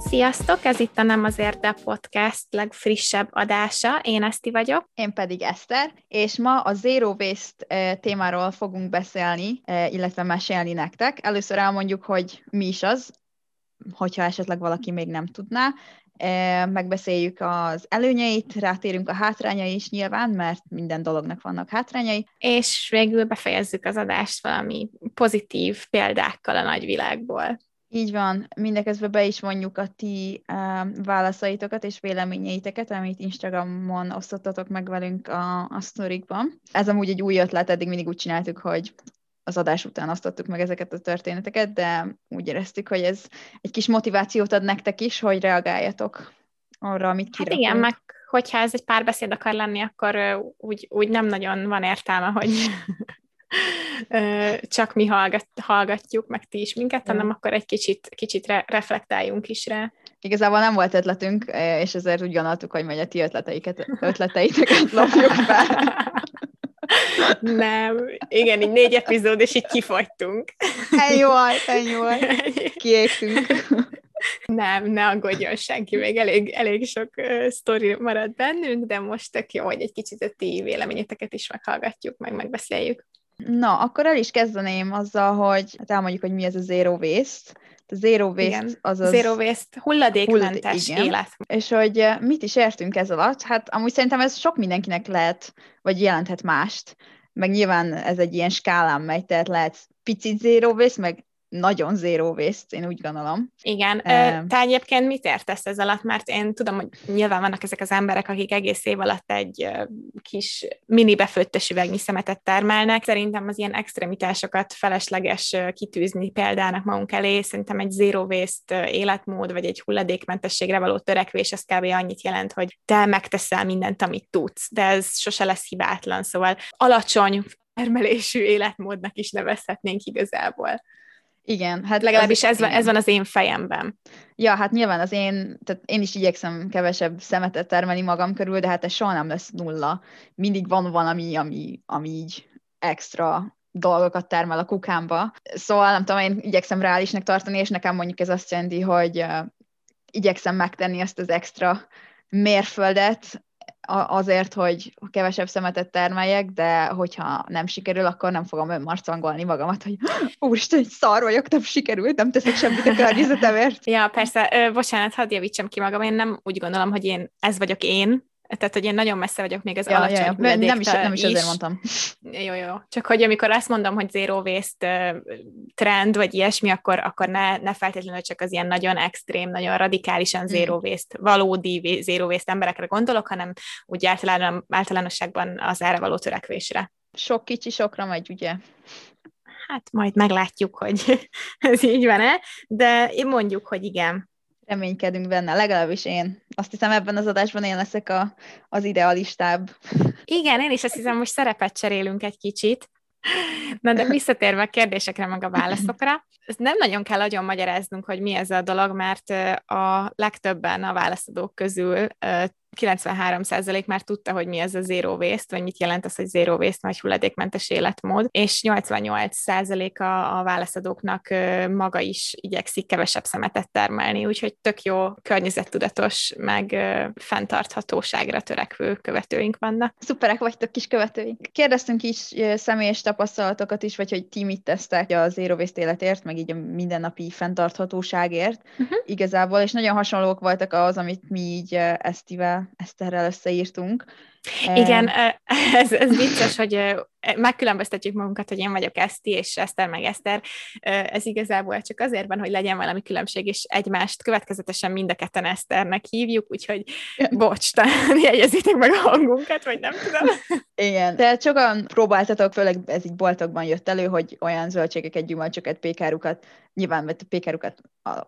Sziasztok! Ez itt a Nem azért, de podcast legfrissebb adása. Én Eszti vagyok. Én pedig Eszter, és ma a Zero Waste témáról fogunk beszélni, illetve mesélni nektek. Először elmondjuk, hogy mi is az, hogyha esetleg valaki még nem tudná. Megbeszéljük az előnyeit, rátérünk a hátrányai is nyilván, mert minden dolognak vannak hátrányai. És végül befejezzük az adást valami pozitív példákkal a nagyvilágból. Így van, mindeközben be is mondjuk a ti uh, válaszaitokat és véleményeiteket, amit Instagramon osztottatok meg velünk a, a sztorikban. Ez amúgy egy új ötlet, eddig mindig úgy csináltuk, hogy az adás után osztottuk meg ezeket a történeteket, de úgy éreztük, hogy ez egy kis motivációt ad nektek is, hogy reagáljatok arra, amit kirakunk. Hát igen, meg hogyha ez egy párbeszéd akar lenni, akkor úgy, úgy nem nagyon van értelme, hogy csak mi hallgat, hallgatjuk, meg ti is minket, hanem akkor egy kicsit, kicsit re, reflektáljunk is rá. Igazából nem volt ötletünk, és ezért úgy gondoltuk, hogy majd a ti ötleteiket, ötleteiteket lopjuk fel. Nem, igen, így négy epizód, és így volt, ennyi volt. Kiégtünk. Nem, ne aggódjon senki, még elég, elég sok uh, sztori maradt bennünk, de most tök jó, hogy egy kicsit a ti véleményeteket is meghallgatjuk, meg megbeszéljük. Na, akkor el is kezdeném azzal, hogy hát elmondjuk, hogy mi ez a zero waste. Zero waste igen. az az... Zero waste, hulladékmentes Hullad... élet. És hogy eh, mit is értünk ez alatt? Hát amúgy szerintem ez sok mindenkinek lehet, vagy jelenthet mást. Meg nyilván ez egy ilyen skálán megy, tehát lehet picit zero waste, meg nagyon zero waste, én úgy gondolom. Igen. Te egyébként mit értesz ez alatt? Mert én tudom, hogy nyilván vannak ezek az emberek, akik egész év alatt egy kis mini befőttes üvegnyi szemetet termelnek. Szerintem az ilyen extremitásokat felesleges kitűzni példának magunk elé. Szerintem egy zero waste életmód, vagy egy hulladékmentességre való törekvés, az kb. annyit jelent, hogy te megteszel mindent, amit tudsz, de ez sose lesz hibátlan. Szóval alacsony termelésű életmódnak is nevezhetnénk igazából. Igen. Hát Legalábbis ez, van, ez van az én fejemben. Ja, hát nyilván az én, tehát én is igyekszem kevesebb szemetet termelni magam körül, de hát ez soha nem lesz nulla. Mindig van valami, ami, ami így extra dolgokat termel a kukámba. Szóval nem tudom, én igyekszem reálisnek tartani, és nekem mondjuk ez azt jelenti, hogy uh, igyekszem megtenni azt az extra mérföldet, azért, hogy kevesebb szemetet termeljek, de hogyha nem sikerül, akkor nem fogom önmarcangolni magamat, hogy úristen, egy szar vagyok, nem sikerült, nem teszek semmit a környezetemért. Ja, persze, ö, bocsánat, hadd javítsam ki magam, én nem úgy gondolom, hogy én, ez vagyok én, tehát, hogy én nagyon messze vagyok még az ja, alacsony ja, ja. Nem is, nem is, is azért mondtam. Jó, jó. Csak hogy amikor azt mondom, hogy zero waste trend, vagy ilyesmi, akkor, akkor ne, ne feltétlenül csak az ilyen nagyon extrém, nagyon radikálisan mm. zero waste, valódi zero waste emberekre gondolok, hanem úgy általán, általánosságban az erre való törekvésre. Sok kicsi sokra megy, ugye? Hát majd meglátjuk, hogy ez így van-e, de mondjuk, hogy igen reménykedünk benne, legalábbis én. Azt hiszem ebben az adásban én leszek a, az idealistább. Igen, én is azt hiszem, most szerepet cserélünk egy kicsit. Na de visszatérve a kérdésekre, meg a válaszokra, ezt nem nagyon kell nagyon magyaráznunk, hogy mi ez a dolog, mert a legtöbben a válaszadók közül 93% már tudta, hogy mi ez a zero waste, vagy mit jelent az, hogy zero waste, vagy hulladékmentes életmód, és 88% a, a válaszadóknak maga is igyekszik kevesebb szemetet termelni, úgyhogy tök jó környezettudatos, meg fenntarthatóságra törekvő követőink vannak. Szuperek vagytok kis követőink. Kérdeztünk is személyes tapasztalatokat is, vagy hogy ti mit tesztek a zero waste életért, meg így a mindennapi fenntarthatóságért uh-huh. igazából, és nagyon hasonlók voltak az, amit mi így Esztivel Eszterrel összeírtunk. Igen, ez, ez vicces, hogy megkülönböztetjük magunkat, hogy én vagyok Eszti, és Eszter meg Eszter. Ez igazából csak azért van, hogy legyen valami különbség, és egymást következetesen mind a ketten Eszternek hívjuk, úgyhogy bocs, talán jegyezzétek meg a hangunkat, vagy nem tudom. Igen, de sokan próbáltatok, főleg ez így boltokban jött elő, hogy olyan zöldségeket, gyümölcsöket, pékárukat, nyilván mert a pékárukat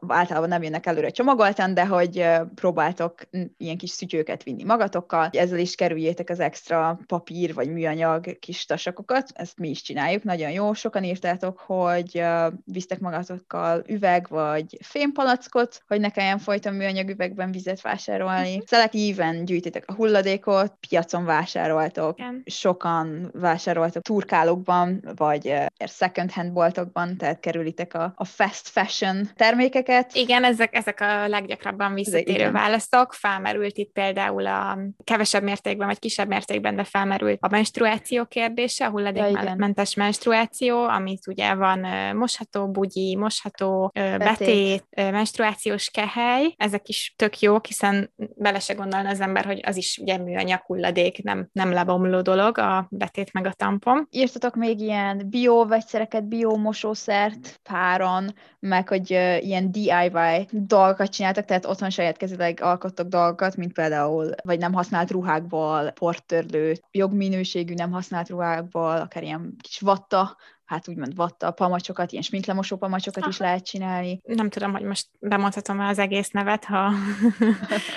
általában nem jönnek előre csomagoltan, de hogy próbáltok ilyen kis szütyőket vinni magatokkal, ezzel is kerüljétek gyűjtjétek az extra papír vagy műanyag kis tasakokat, ezt mi is csináljuk, nagyon jó. Sokan írtátok, hogy visztek magatokkal üveg vagy fémpalackot, hogy ne kelljen folyton műanyag üvegben vizet vásárolni. Szelektíven gyűjtitek a hulladékot, piacon vásároltok, sokan vásároltok turkálókban, vagy second hand boltokban, tehát kerülitek a, a fast fashion termékeket. Igen, ezek, ezek a leggyakrabban visszatérő választok. Felmerült itt például a kevesebb mértékben, vagy kisebb mértékben, de felmerült a menstruáció kérdése, a hulladékmentes ja, menstruáció, amit ugye van mosható bugyi, mosható betét, betét menstruációs kehely, ezek is tök jók, hiszen bele se gondolna az ember, hogy az is ugye műanyag hulladék, nem, nem lebomló dolog, a betét meg a tampon. Írtatok még ilyen bio vegyszereket, bio mosószert páron, meg hogy uh, ilyen DIY dolgokat csináltak, tehát otthon saját kezileg alkottok dolgokat, mint például, vagy nem használt ruhákból, portörlő, jobb minőségű nem használt ruhákból, akár ilyen kis vatta hát úgymond vatta pamacsokat, ilyen sminklemosó pamacsokat Aha. is lehet csinálni. Nem tudom, hogy most bemondhatom az egész nevet, ha,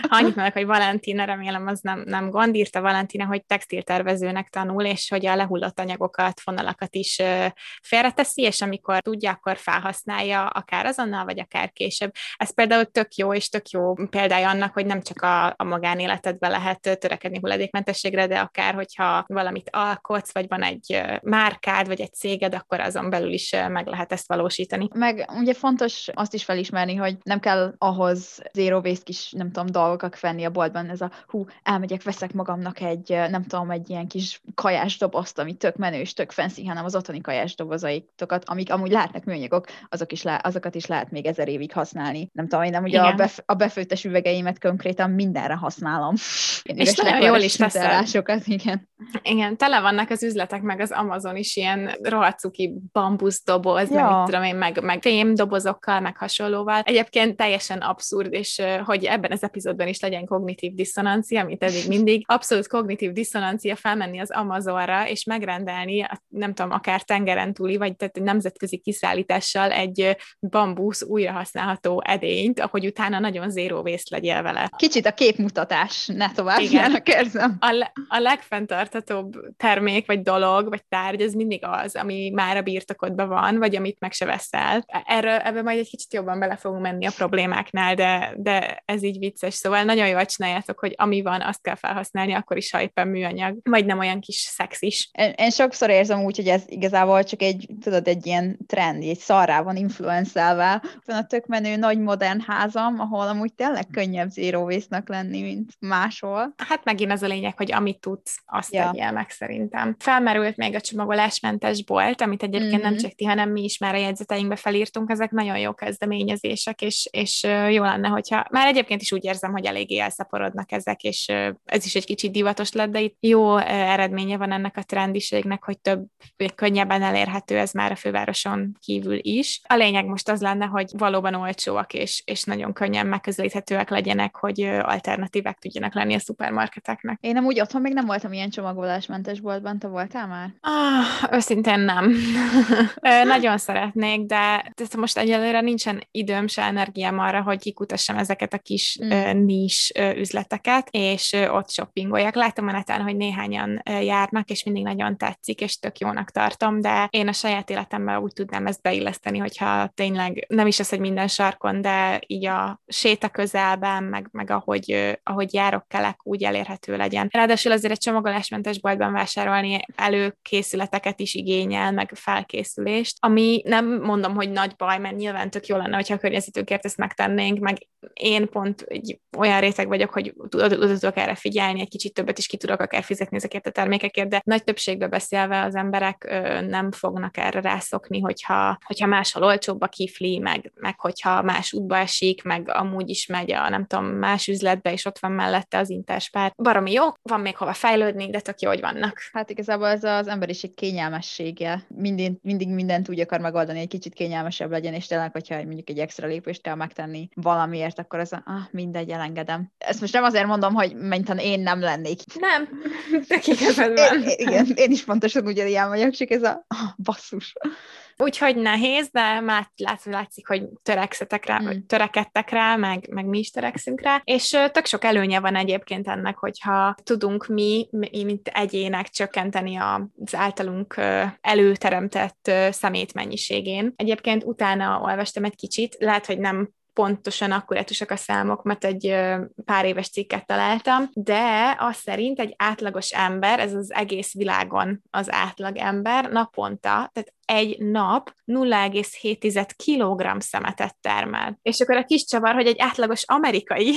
ha annyit mondok, hogy Valentina, remélem az nem, nem gond, írta Valentina, hogy textiltervezőnek tanul, és hogy a lehullott anyagokat, fonalakat is félreteszi, és amikor tudja, akkor felhasználja akár azonnal, vagy akár később. Ez például tök jó, és tök jó példája annak, hogy nem csak a, a magánéletedbe lehet törekedni hulladékmentességre, de akár, hogyha valamit alkotsz, vagy van egy márkád, vagy egy céged, akkor azon belül is meg lehet ezt valósítani. Meg ugye fontos azt is felismerni, hogy nem kell ahhoz zero waste kis, nem tudom, dolgokat venni a boltban, ez a hú, elmegyek, veszek magamnak egy, nem tudom, egy ilyen kis kajás dobozt, ami tök menő és tök fancy, hanem az otthoni kajás dobozaitokat, amik amúgy lehetnek műanyagok, azok is le, azokat is lehet még ezer évig használni. Nem tudom, én nem ugye a, bef, a befőttes üvegeimet konkrétan mindenre használom. Én és nagyon jól is teszel. igen. Igen, tele vannak az üzletek, meg az Amazon is ilyen rohadt cuki bambuszdoboz, ja. meg mit tudom én, meg, meg fém dobozokkal, meg hasonlóval. Egyébként teljesen abszurd, és hogy ebben az epizódban is legyen kognitív diszonancia, amit eddig mindig. Abszolút kognitív diszonancia felmenni az Amazonra, és megrendelni, nem tudom, akár tengeren túli, vagy tehát nemzetközi kiszállítással egy bambusz újrahasználható edényt, ahogy utána nagyon zéró vészt legyél vele. Kicsit a képmutatás, ne tovább, Igen. érzem. A, le, a legfenntartatóbb termék, vagy dolog, vagy tárgy, az mindig az, ami már a birtokodban van, vagy amit meg se veszel. Erről, ebben majd egy kicsit jobban bele fogunk menni a problémáknál, de, de ez így vicces. Szóval nagyon jól csináljátok, hogy ami van, azt kell felhasználni, akkor is, ha éppen műanyag, vagy nem olyan kis szexis. Én, én sokszor érzem úgy, hogy ez igazából csak egy, tudod, egy ilyen trend, egy szarrá van influencelve. Van a tök menő nagy modern házam, ahol amúgy tényleg könnyebb zero lenni, mint máshol. Hát megint az a lényeg, hogy amit tudsz, azt ja. Tegyél meg szerintem. Felmerült még a csomagolásmentes bolt, amit egyébként mm-hmm. nem csak ti, hanem mi is már a jegyzeteinkbe felírtunk, ezek nagyon jó kezdeményezések, és, és jó lenne, hogyha már egyébként is úgy érzem, hogy eléggé elszaporodnak ezek, és ez is egy kicsit divatos lett, de itt jó eredménye van ennek a trendiségnek, hogy több, könnyebben elérhető ez már a fővároson kívül is. A lényeg most az lenne, hogy valóban olcsóak és, és nagyon könnyen megközelíthetőek legyenek, hogy alternatívek tudjanak lenni a szupermarketeknek. Én nem úgy otthon még nem voltam ilyen csomagolásmentes boltban, te voltál már? Ah, őszintén nem. Nagyon szeretnék, de most egyelőre nincsen időm se energiám arra, hogy kikutassam ezeket a kis mm. nis üzleteket, és ott shoppingoljak. Látom a neten, hogy néhányan járnak, és mindig nagyon tetszik, és tök jónak tartom, de én a saját életemben úgy tudnám ezt beilleszteni, hogyha tényleg nem is az, hogy minden sarkon, de így a séta közelben, meg, meg ahogy, ahogy járok, kelek, úgy elérhető legyen. Ráadásul azért egy csomagolásmentes boltban vásárolni előkészületeket is igényel, meg felkészülést, ami nem mondom, hogy nagy baj, mert nyilván tök jó lenne, hogyha a környezetünkért ezt megtennénk, meg én pont egy olyan réteg vagyok, hogy tudok erre figyelni, egy kicsit többet is ki tudok akár fizetni ezekért a termékekért, de nagy többségbe beszélve az emberek ö, nem fognak erre rászokni, hogyha, hogyha máshol olcsóbb a kifli, meg, meg hogyha más útba esik, meg amúgy is megy a nem tudom, más üzletbe, és ott van mellette az interspár. Baromi jó, van még hova fejlődni, de tök jó, hogy vannak. Hát igazából ez az emberiség kényelmessége. Mindig, mindig mindent úgy akar megoldani, egy kicsit kényelmesebb legyen, és tényleg, hogyha mondjuk egy extra lépést kell megtenni valamiért, akkor az a, ah, mindegy, elengedem. Ezt most nem azért mondom, hogy mintha én nem lennék. Nem, tök igazad van. Én, igen, én is pontosan ugyanilyen vagyok, csak ez a ah, basszus. Úgyhogy nehéz, de már lát, látszik, hogy törekszetek rá, hmm. törekedtek rá, meg, meg mi is törekszünk rá, és tök sok előnye van egyébként ennek, hogyha tudunk mi, mi mint egyének csökkenteni az általunk előteremtett szemét mennyiségén. Egyébként utána olvastam egy kicsit, lehet, hogy nem pontosan akkurátusak a számok, mert egy pár éves cikket találtam, de az szerint egy átlagos ember, ez az egész világon az átlag ember naponta, tehát egy nap 0,7 kg szemetet termel. És akkor a kis csavar, hogy egy átlagos amerikai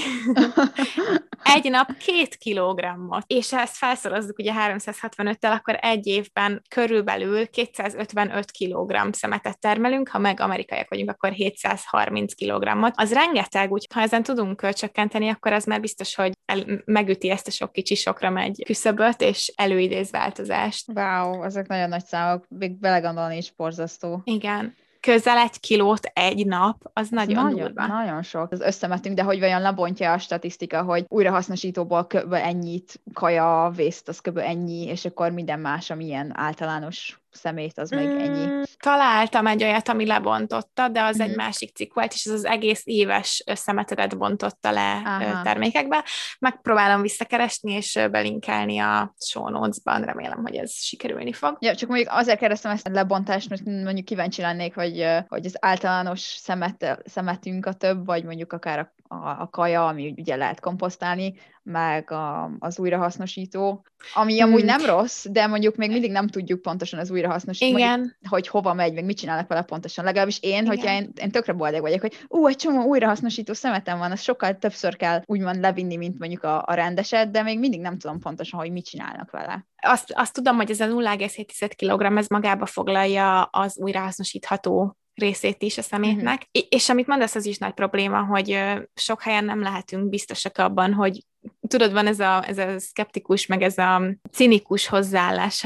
egy nap két kilogrammot. És ha ezt felszorozzuk ugye 365-tel, akkor egy évben körülbelül 255 kg szemetet termelünk, ha meg amerikaiak vagyunk, akkor 730 kg Az rengeteg, úgy ha ezen tudunk csökkenteni, akkor az már biztos, hogy el, megüti ezt a sok kicsi sokra megy küszöböt, és előidéz változást. Wow, ezek nagyon nagy számok, még belegondolni is borzasztó. Igen közel egy kilót egy nap, az nagyon nagyon, durva. Nagyon sok. Az összemetünk, de hogy vajon lebontja a statisztika, hogy újrahasznosítóból kb. ennyit, kaja, vészt, az kb. ennyi, és akkor minden más, ami ilyen általános szemét, az meg ennyi. Mm, találtam egy olyat, ami lebontotta, de az mm. egy mhm. másik cikk volt, és ez az egész éves összemetetet bontotta le Aha. termékekbe. Megpróbálom visszakeresni, és belinkelni a show notes-ban, remélem, hogy ez sikerülni fog. Ja, csak mondjuk azért kérdeztem ezt a lebontást, mert mondjuk kíváncsi lennék, hogy, hogy az általános szemet, szemetünk a több, vagy mondjuk akár a a, a kaja, ami ugye lehet komposztálni, meg a, az újrahasznosító, ami amúgy hmm. nem rossz, de mondjuk még mindig nem tudjuk pontosan az újrahasznosító, Igen. Mondjuk, hogy hova megy, meg mit csinálnak vele pontosan. Legalábbis én, Igen. hogyha én, én tökre boldog vagyok, hogy ú, egy csomó újrahasznosító szemetem van, az sokkal többször kell úgymond levinni, mint mondjuk a, a rendeset, de még mindig nem tudom pontosan, hogy mit csinálnak vele. Azt, azt tudom, hogy ez a 0,7 kg, ez magába foglalja az újrahasznosítható részét is a szemétnek. Uh-huh. És amit mondasz, az is nagy probléma, hogy sok helyen nem lehetünk biztosak abban, hogy tudod, van ez a, ez a szkeptikus, meg ez a cinikus hozzáállás,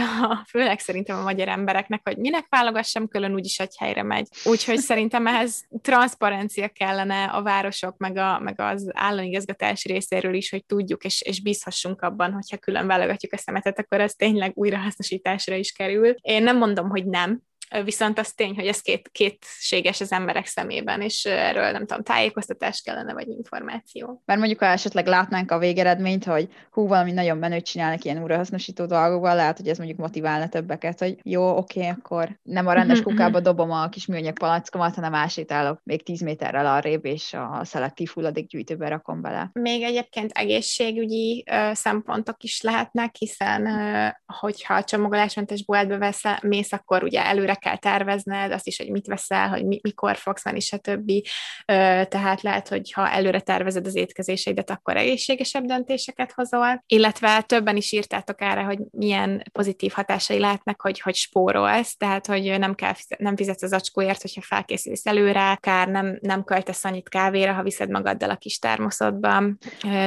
főleg szerintem a magyar embereknek, hogy minek válogassam külön, úgyis egy helyre megy. Úgyhogy szerintem ehhez transzparencia kellene a városok, meg, a, meg az államigazgatás részéről is, hogy tudjuk, és, és bízhassunk abban, hogyha külön válogatjuk a szemetet, akkor ez tényleg újrahasznosításra is kerül. Én nem mondom, hogy nem, viszont az tény, hogy ez két, kétséges az emberek szemében, és erről nem tudom, tájékoztatás kellene, vagy információ. Mert mondjuk, ha esetleg látnánk a végeredményt, hogy hú, valami nagyon menőt csinálnak ilyen újrahasznosító dolgokban, lehet, hogy ez mondjuk motiválna többeket, hogy jó, oké, akkor nem a rendes kukába dobom a kis műanyag palackomat, hanem ásétálok még 10 méterrel arrébb, és a szelektív hulladékgyűjtőbe rakom bele. Még egyébként egészségügyi ö, szempontok is lehetnek, hiszen ö, hogyha a csomagolásmentes boltba veszel, mész, akkor ugye előre kell tervezned, azt is, hogy mit veszel, hogy mi, mikor fogsz menni, stb. Tehát lehet, hogy ha előre tervezed az étkezéseidet, akkor egészségesebb döntéseket hozol, illetve többen is írtátok erre, hogy milyen pozitív hatásai lehetnek, hogy, hogy spórolsz, tehát hogy nem, kell, nem fizetsz az acskóért, hogyha felkészülsz előre, akár nem, nem költesz annyit kávéra, ha viszed magaddal a kis termoszodban,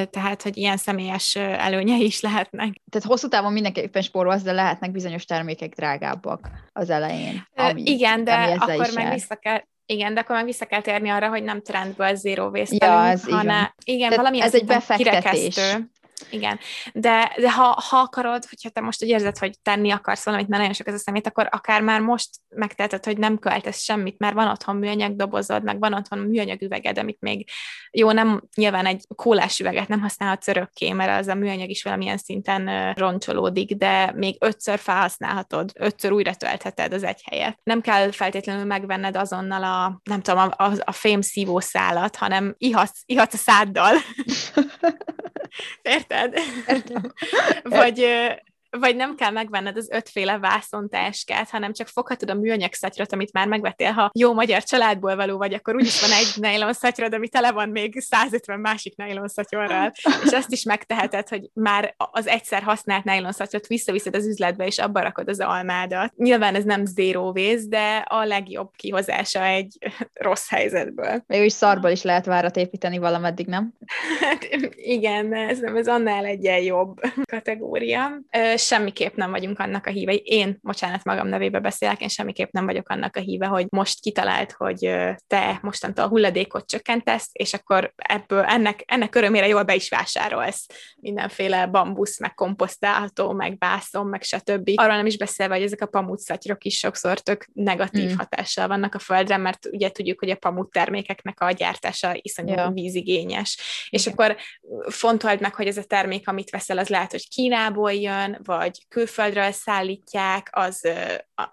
tehát hogy ilyen személyes előnyei is lehetnek. Tehát hosszú távon mindenképpen spórolsz, de lehetnek bizonyos termékek drágábbak az elején. Ami, igen, de ami akkor meg vissza kell, igen, de akkor meg vissza kell térni arra, hogy nem trendből zero waste ja, hanem igen, igen valami ez egy befektetés. Kirekesztő. Igen, de, de ha, ha akarod, hogyha te most úgy érzed, hogy tenni akarsz valamit, mert nagyon sok ez a szemét, akkor akár már most megteheted, hogy nem költesz semmit, mert van otthon műanyag dobozod, meg van otthon műanyag üveged, amit még jó, nem nyilván egy kólás üveget nem használhatsz örökké, mert az a műanyag is valamilyen szinten roncsolódik, de még ötször felhasználhatod, ötször újra töltheted az egy helyet. Nem kell feltétlenül megvenned azonnal a, nem tudom, a, a, a fém szívószálat, hanem ihatsz, ihatsz a száddal. Érted? Értem. Vagy, vagy nem kell megvenned az ötféle vászontáskát, hanem csak foghatod a műanyag szatyrot, amit már megvettél. Ha jó magyar családból való vagy, akkor úgyis van egy nylon szatyrod, ami tele van még 150 másik nylon szatyorral, és azt is megteheted, hogy már az egyszer használt nylon szatyrot visszaviszed az üzletbe, és abba rakod az almádat. Nyilván ez nem zero waste, de a legjobb kihozása egy rossz helyzetből. Mégis szarból is lehet várat építeni valameddig, nem? Hát, igen, ez, ez annál egyen jobb kategória semmiképp nem vagyunk annak a híve, én, bocsánat, magam nevébe beszélek, én semmiképp nem vagyok annak a híve, hogy most kitalált, hogy te mostantól a hulladékot csökkentesz, és akkor ebből ennek, ennek örömére jól be is vásárolsz mindenféle bambusz, meg komposztálható, meg bászom, meg stb. Arról nem is beszélve, hogy ezek a pamutszatyrok is sokszor tök negatív mm. hatással vannak a földre, mert ugye tudjuk, hogy a pamut termékeknek a gyártása iszonyú ja. vízigényes. Igen. És akkor fontold meg, hogy ez a termék, amit veszel, az lehet, hogy Kínából jön, vagy külföldről szállítják, az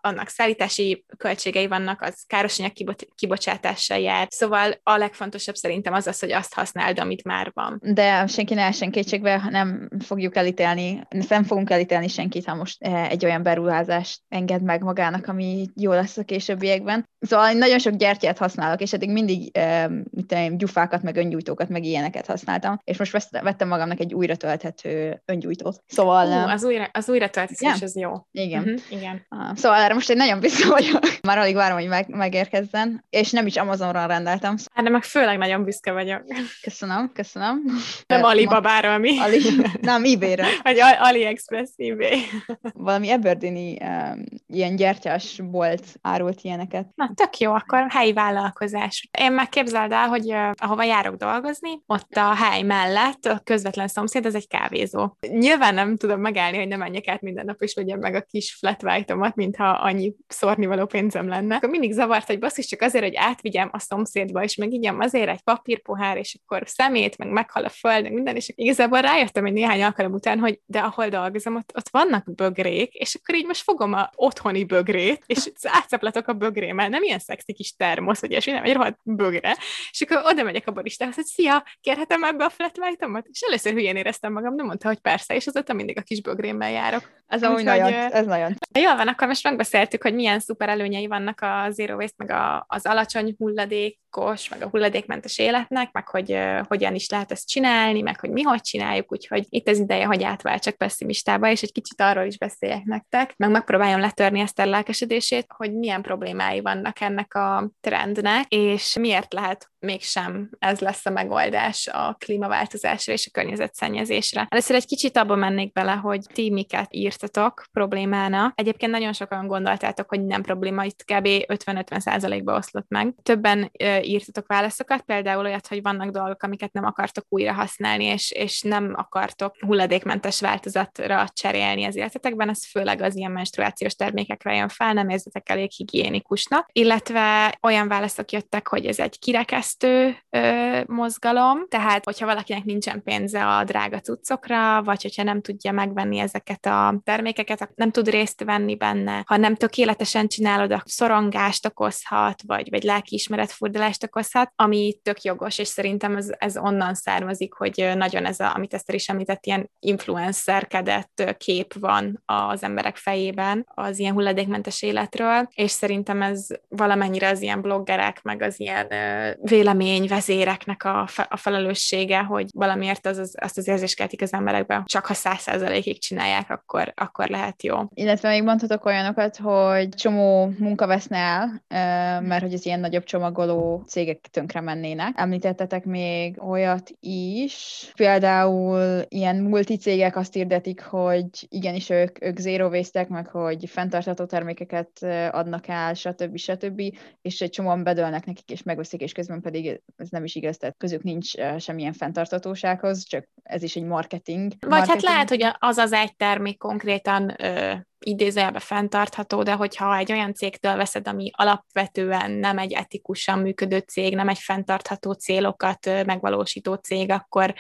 annak szállítási költségei vannak, az károsanyag kibocsátással jár. Szóval a legfontosabb szerintem az az, hogy azt használd, amit már van. De senki ne essen kétségbe, nem fogjuk elítélni, nem fogunk elítélni senkit, ha most eh, egy olyan beruházást enged meg magának, ami jó lesz a későbbiekben. Szóval én nagyon sok gyertyát használok, és eddig mindig eh, mit tudom, gyufákat, meg öngyújtókat, meg ilyeneket használtam, és most vettem magamnak egy újra tölthető öngyújtót. Szóval... Uh, az újra, az újra yeah. az jó. Igen. Uh-huh, igen. Uh, szóval erre most egy nagyon büszke vagyok. Már alig várom, hogy meg, megérkezzen, és nem is Amazonról rendeltem. Hát de meg főleg nagyon büszke vagyok. Köszönöm, köszönöm. Nem Alibabára, mi? Ali, nem, eBay-re. Vagy AliExpress eBay. Valami Aberdeeni um, ilyen gyertyás bolt árult ilyeneket. Na, tök jó, akkor helyi vállalkozás. Én megképzeld el, hogy uh, ahova járok dolgozni, ott a hely mellett a közvetlen szomszéd, ez egy kávézó. Nyilván nem tudom megállni, hogy ne menjek át minden nap, és vegyem meg a kis flat white-omat, mintha annyi szórnivaló pénzem lenne. Akkor mindig zavart, hogy basszus csak azért, hogy átvigyem a szomszédba, és megígyem azért egy papírpohár, és akkor szemét, meg meghal a föld, meg minden, és igazából rájöttem egy néhány alkalom után, hogy de ahol dolgozom, ott, ott vannak bögrék, és akkor így most fogom a otthoni bögrét, és átszaplatok a bögrémmel, nem ilyen szexi kis termosz, vagy ilyesmi, nem egy rohadt bögre, és akkor oda megyek a baristához, hogy szia, kérhetem ebbe a flat white És először hülyén éreztem magam, de mondta, hogy persze, és azóta mindig a kis bögrémmel járok. Ez amúgy nagyon, ez nagyon. Jól van, akkor most megbeszéltük, hogy milyen szuper előnyei vannak a zero waste, meg a, az alacsony hulladékos, meg a hulladékmentes életnek, meg hogy uh, hogyan is lehet ezt csinálni, meg hogy mi hogy csináljuk, úgyhogy itt az ideje, hogy átváltsak pessimistába, és egy kicsit arról is beszéljek nektek, meg megpróbáljam letörni ezt a lelkesedését, hogy milyen problémái vannak ennek a trendnek, és miért lehet mégsem ez lesz a megoldás a klímaváltozásra és a környezetszennyezésre. Először egy kicsit abba mennék bele, hogy ti miket írtatok problémának. Egyébként nagyon sokan gondoltátok, hogy nem probléma, itt kb. 50-50 ba oszlott meg. Többen írtatok válaszokat, például olyat, hogy vannak dolgok, amiket nem akartok újra használni, és, és nem akartok hulladékmentes változatra cserélni az életetekben, ez főleg az ilyen menstruációs termékekre jön fel, nem érzetek elég higiénikusnak. Illetve olyan válaszok jöttek, hogy ez egy kirekesz fejlesztő ö, mozgalom, tehát hogyha valakinek nincsen pénze a drága cuccokra, vagy hogyha nem tudja megvenni ezeket a termékeket, nem tud részt venni benne, ha nem tökéletesen csinálod, a szorongást okozhat, vagy, vagy lelkiismeretfurdalást okozhat, ami tök jogos, és szerintem ez, ez onnan származik, hogy nagyon ez a, amit ezt is említett, ilyen influencerkedett kép van az emberek fejében az ilyen hulladékmentes életről, és szerintem ez valamennyire az ilyen bloggerek, meg az ilyen véleményvezéreknek a, fe, a felelőssége, hogy valamiért az, az, azt az érzést keltik az emberekben, csak ha száz százalékig csinálják, akkor, akkor lehet jó. Illetve még mondhatok olyanokat, hogy csomó munka veszne el, mert hogy az ilyen nagyobb csomagoló cégek tönkre mennének. Említettetek még olyat is, például ilyen multicégek azt hirdetik, hogy igenis ők, ők zero waste meg hogy fenntartható termékeket adnak el, stb. stb. és egy csomóan bedőlnek nekik, és megveszik, és közben pedig ez nem is igaz, tehát közük nincs semmilyen fenntartatósághoz, csak ez is egy marketing. Vagy marketing. hát lehet, hogy az az egy termék konkrétan ö, idézőjelbe fenntartható, de hogyha egy olyan cégtől veszed, ami alapvetően nem egy etikusan működő cég, nem egy fenntartható célokat megvalósító cég, akkor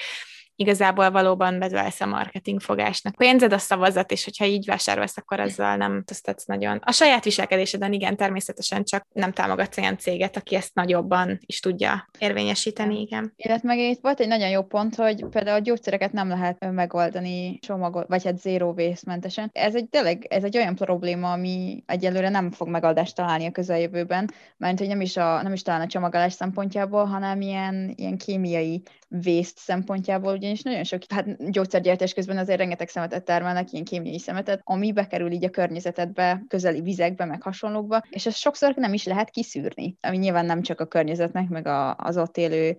igazából valóban bedvelsz a marketing fogásnak. Pénzed a szavazat, és hogyha így vásárolsz, akkor azzal nem tesztetsz nagyon. A saját viselkedéseden igen, természetesen csak nem támogatsz olyan céget, aki ezt nagyobban is tudja érvényesíteni, igen. Illetve meg itt volt egy nagyon jó pont, hogy például a gyógyszereket nem lehet megoldani csomagot, vagy hát zero waste mentesen. Ez egy tényleg, ez egy olyan probléma, ami egyelőre nem fog megoldást találni a közeljövőben, mert hogy nem is, a, nem is talán a csomagolás szempontjából, hanem ilyen, ilyen kémiai waste szempontjából, ugyanis nagyon sok, hát gyógyszergyártás közben azért rengeteg szemetet termelnek, ilyen kémiai szemetet, ami bekerül így a környezetedbe, közeli vizekbe, meg hasonlókba, és ezt sokszor nem is lehet kiszűrni, ami nyilván nem csak a környezetnek, meg a, az ott élő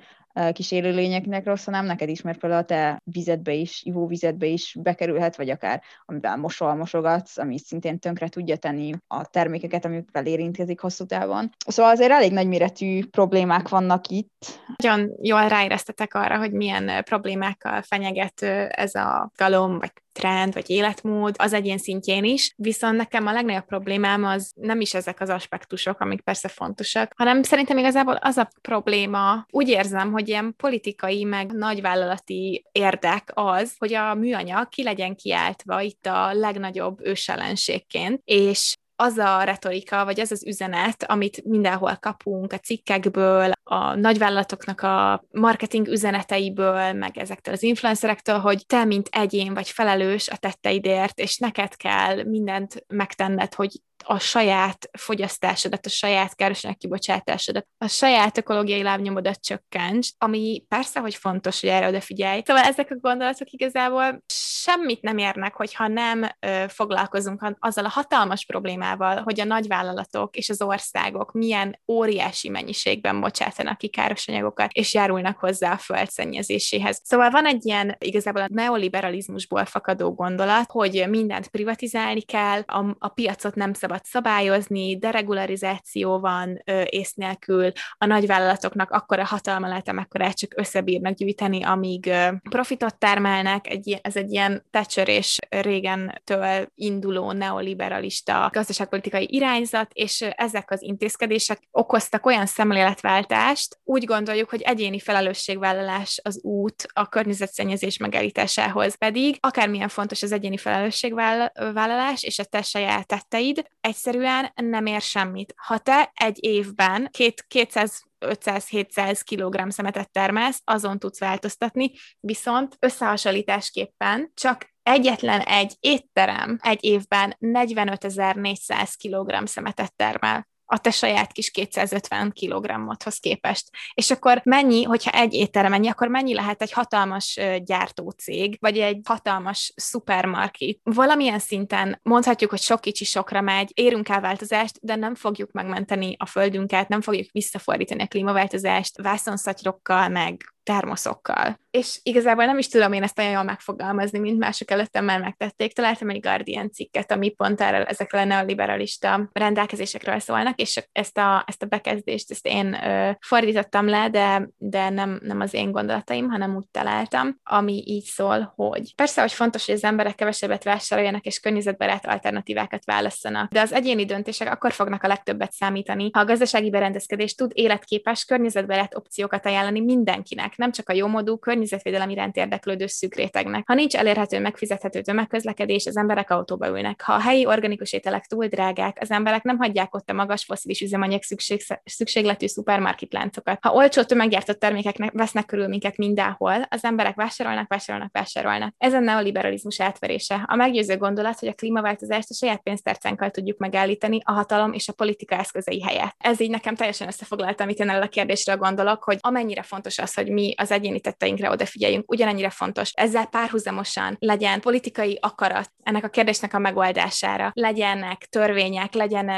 kis élőlényeknek rossz, hanem neked is, mert például a te vizedbe is, ivóvizedbe is bekerülhet, vagy akár amivel mosol, mosogatsz, ami szintén tönkre tudja tenni a termékeket, amikkel érintkezik hosszú távon. Szóval azért elég nagyméretű problémák vannak itt. Nagyon jól ráéreztetek arra, hogy milyen problémákkal fenyeget ez a galom, vagy trend, vagy életmód az egyén szintjén is, viszont nekem a legnagyobb problémám az nem is ezek az aspektusok, amik persze fontosak, hanem szerintem igazából az a probléma, úgy érzem, hogy ilyen politikai, meg nagyvállalati érdek az, hogy a műanyag ki legyen kiáltva itt a legnagyobb ősellenségként, és az a retorika, vagy az az üzenet, amit mindenhol kapunk a cikkekből, a nagyvállalatoknak a marketing üzeneteiből, meg ezektől az influencerektől, hogy te, mint egyén vagy felelős a tetteidért, és neked kell mindent megtenned, hogy a saját fogyasztásodat, a saját károsanyag kibocsátásodat, a saját ökológiai lábnyomodat csökkents, ami persze, hogy fontos, hogy erre odafigyelj. Szóval ezek a gondolatok igazából semmit nem érnek, hogyha nem ö, foglalkozunk azzal a hatalmas problémával, hogy a nagyvállalatok és az országok milyen óriási mennyiségben bocsátanak ki káros anyagokat, és járulnak hozzá a földszennyezéséhez. Szóval van egy ilyen igazából a neoliberalizmusból fakadó gondolat, hogy mindent privatizálni kell, a, a piacot nem szabad szabad szabályozni, deregularizáció van ö, ész nélkül, a nagyvállalatoknak akkora hatalma lehet, amekkorát csak összebírnak gyűjteni, amíg ö, profitot termelnek, egy, ez egy ilyen Thatcher és régentől induló neoliberalista gazdaságpolitikai irányzat, és ezek az intézkedések okoztak olyan szemléletváltást, úgy gondoljuk, hogy egyéni felelősségvállalás az út a környezetszennyezés megállításához, pedig akármilyen fontos az egyéni felelősségvállalás és a te saját tetteid, egyszerűen nem ér semmit. Ha te egy évben két, 200 500-700 kg szemetet termelsz, azon tudsz változtatni, viszont összehasonlításképpen csak egyetlen egy étterem egy évben 45.400 kg szemetet termel a te saját kis 250 kg-modhoz képest. És akkor mennyi, hogyha egy étterem mennyi, akkor mennyi lehet egy hatalmas gyártócég, vagy egy hatalmas szupermarket. Valamilyen szinten mondhatjuk, hogy sok kicsi sokra megy, érünk el változást, de nem fogjuk megmenteni a földünket, nem fogjuk visszafordítani a klímaváltozást vászonszatyrokkal, meg termoszokkal. És igazából nem is tudom én ezt olyan jól megfogalmazni, mint mások előttem már megtették. Találtam egy Guardian cikket, ami pont erre, ezekről a neoliberalista rendelkezésekről szólnak, és ezt a, ezt a bekezdést ezt én ö, fordítottam le, de, de nem, nem az én gondolataim, hanem úgy találtam, ami így szól, hogy persze, hogy fontos, hogy az emberek kevesebbet vásároljanak, és környezetbarát alternatívákat válasszanak, de az egyéni döntések akkor fognak a legtöbbet számítani, ha a gazdasági berendezkedés tud életképes, környezetbarát opciókat ajánlani mindenkinek, nem csak a jómodú környezetvédelem iránt érdeklődő szűk rétegnek. Ha nincs elérhető, megfizethető tömegközlekedés, az emberek autóba ülnek. Ha a helyi organikus ételek túl drágák, az emberek nem hagyják ott a magas foszilis üzemanyag szükség, szükségletű szupermarket láncokat. Ha olcsó tömeggyártott termékeknek vesznek körül minket mindenhol, az emberek vásárolnak, vásárolnak, vásárolnak. Ez a neoliberalizmus átverése. A meggyőző gondolat, hogy a klímaváltozást a saját pénztárcánkkal tudjuk megállítani a hatalom és a politika eszközei helyett. Ez így nekem teljesen összefoglalta, amit én el a kérdésre gondolok, hogy amennyire fontos az, hogy mi mi az egyéni tetteinkre odafigyeljünk, ugyanennyire fontos. Ezzel párhuzamosan legyen politikai akarat ennek a kérdésnek a megoldására, legyenek törvények, legyen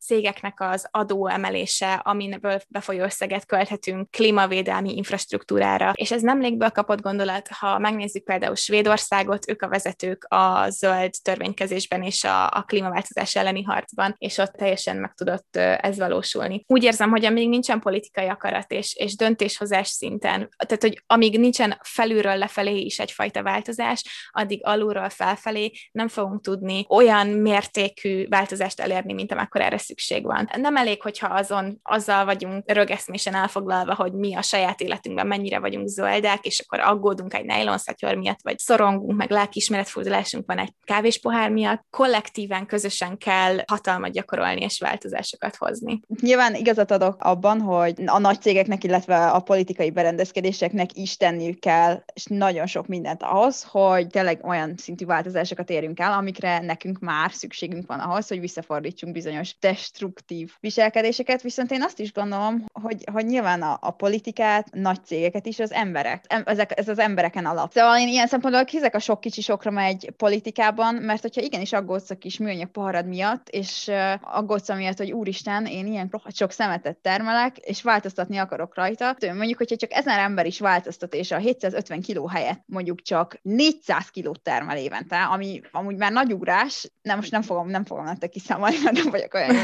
cégeknek az adó emelése, aminiből befolyó összeget költhetünk klímavédelmi infrastruktúrára. És ez nem légből kapott gondolat, ha megnézzük például Svédországot, ők a vezetők a zöld törvénykezésben és a, a klímaváltozás elleni harcban, és ott teljesen meg tudott ez valósulni. Úgy érzem, hogy amíg nincsen politikai akarat és, és döntéshozás szinten, tehát hogy amíg nincsen felülről lefelé is egyfajta változás, addig alulról felfelé nem fogunk tudni olyan mértékű változást elérni, mint erre szükség van. Nem elég, hogyha azon, azzal vagyunk rögeszmésen elfoglalva, hogy mi a saját életünkben mennyire vagyunk zöldek, és akkor aggódunk egy nylonszatyor miatt, vagy szorongunk, meg lelkiismeretfordulásunk van egy kávéspohár miatt. Kollektíven, közösen kell hatalmat gyakorolni és változásokat hozni. Nyilván igazat adok abban, hogy a nagy cégeknek, illetve a politikai berendezkedések intézkedéseknek is tenniük kell, és nagyon sok mindent ahhoz, hogy tényleg olyan szintű változásokat érjünk el, amikre nekünk már szükségünk van ahhoz, hogy visszafordítsunk bizonyos destruktív viselkedéseket, viszont én azt is gondolom, hogy, hogy nyilván a, a politikát, nagy cégeket is az emberek, ezek, ez az embereken alap. Szóval én ilyen szempontból hiszek a sok kicsi sokra megy politikában, mert hogyha igenis aggódsz a kis műanyag poharad miatt, és uh, aggódsz amiatt, hogy úristen, én ilyen sok szemetet termelek, és változtatni akarok rajta, mondjuk, hogyha csak ezen ember is változtat, és a 750 kiló helyett mondjuk csak 400 kilót termel évente, ami amúgy már nagy ugrás, nem most nem fogom, nem fogom nektek kiszámolni, mert nem vagyok olyan jó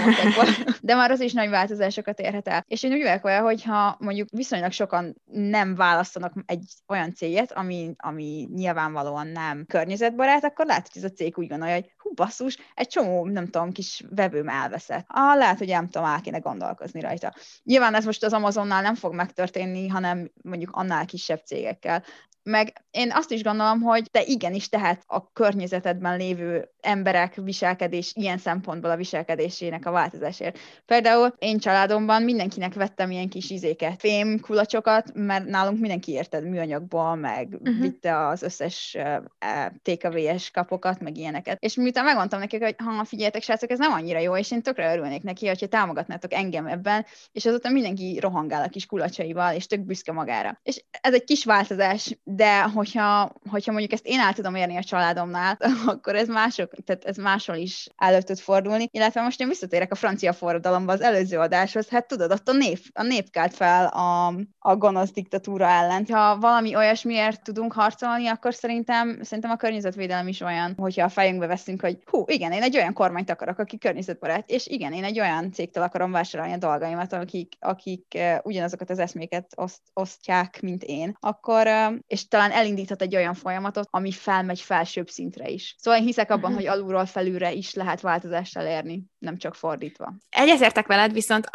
de már az is nagy változásokat érhet el. És én úgy vagyok olyan, hogyha mondjuk viszonylag sokan nem választanak egy olyan céget, ami, ami nyilvánvalóan nem környezetbarát, akkor lehet, hogy ez a cég úgy gondolja, hogy basszus, egy csomó, nem tudom, kis vevőm elveszett. Ah, lehet, hogy nem tudom, el kéne gondolkozni rajta. Nyilván ez most az Amazonnál nem fog megtörténni, hanem mondjuk annál kisebb cégekkel. Meg én azt is gondolom, hogy te igenis tehet a környezetedben lévő emberek viselkedés, ilyen szempontból a viselkedésének a változásért. Például én családomban mindenkinek vettem ilyen kis izéket, fém kulacsokat, mert nálunk mindenki érted műanyagból, meg uh-huh. vitte az összes uh, TKV-es kapokat, meg ilyeneket. És miután megmondtam nekik, hogy ha figyeljetek, srácok, ez nem annyira jó, és én tökre örülnék neki, hogyha támogatnátok engem ebben, és azóta mindenki rohangál a kis kulacsaival, és tök büszke magára. És ez egy kis változás, de hogyha, hogyha mondjuk ezt én el tudom érni a családomnál, akkor ez mások, tehát ez máshol is elő tud fordulni. Illetve most én visszatérek a francia forradalomba az előző adáshoz, hát tudod, ott a nép, a nép kelt fel a, a gonosz diktatúra ellen. Ha valami olyasmiért tudunk harcolni, akkor szerintem, szerintem a környezetvédelem is olyan, hogyha a fejünkbe veszünk, hogy hú, igen, én egy olyan kormányt akarok, aki környezetbarát, és igen, én egy olyan cégtől akarom vásárolni a dolgaimat, akik, akik uh, ugyanazokat az eszméket oszt, osztják, mint én, akkor, uh, és talán elindíthat egy olyan folyamatot, ami felmegy felsőbb szintre is. Szóval én hiszek abban. Hogy alulról felülre is lehet változást elérni, nem csak fordítva. Egyezértek veled, viszont,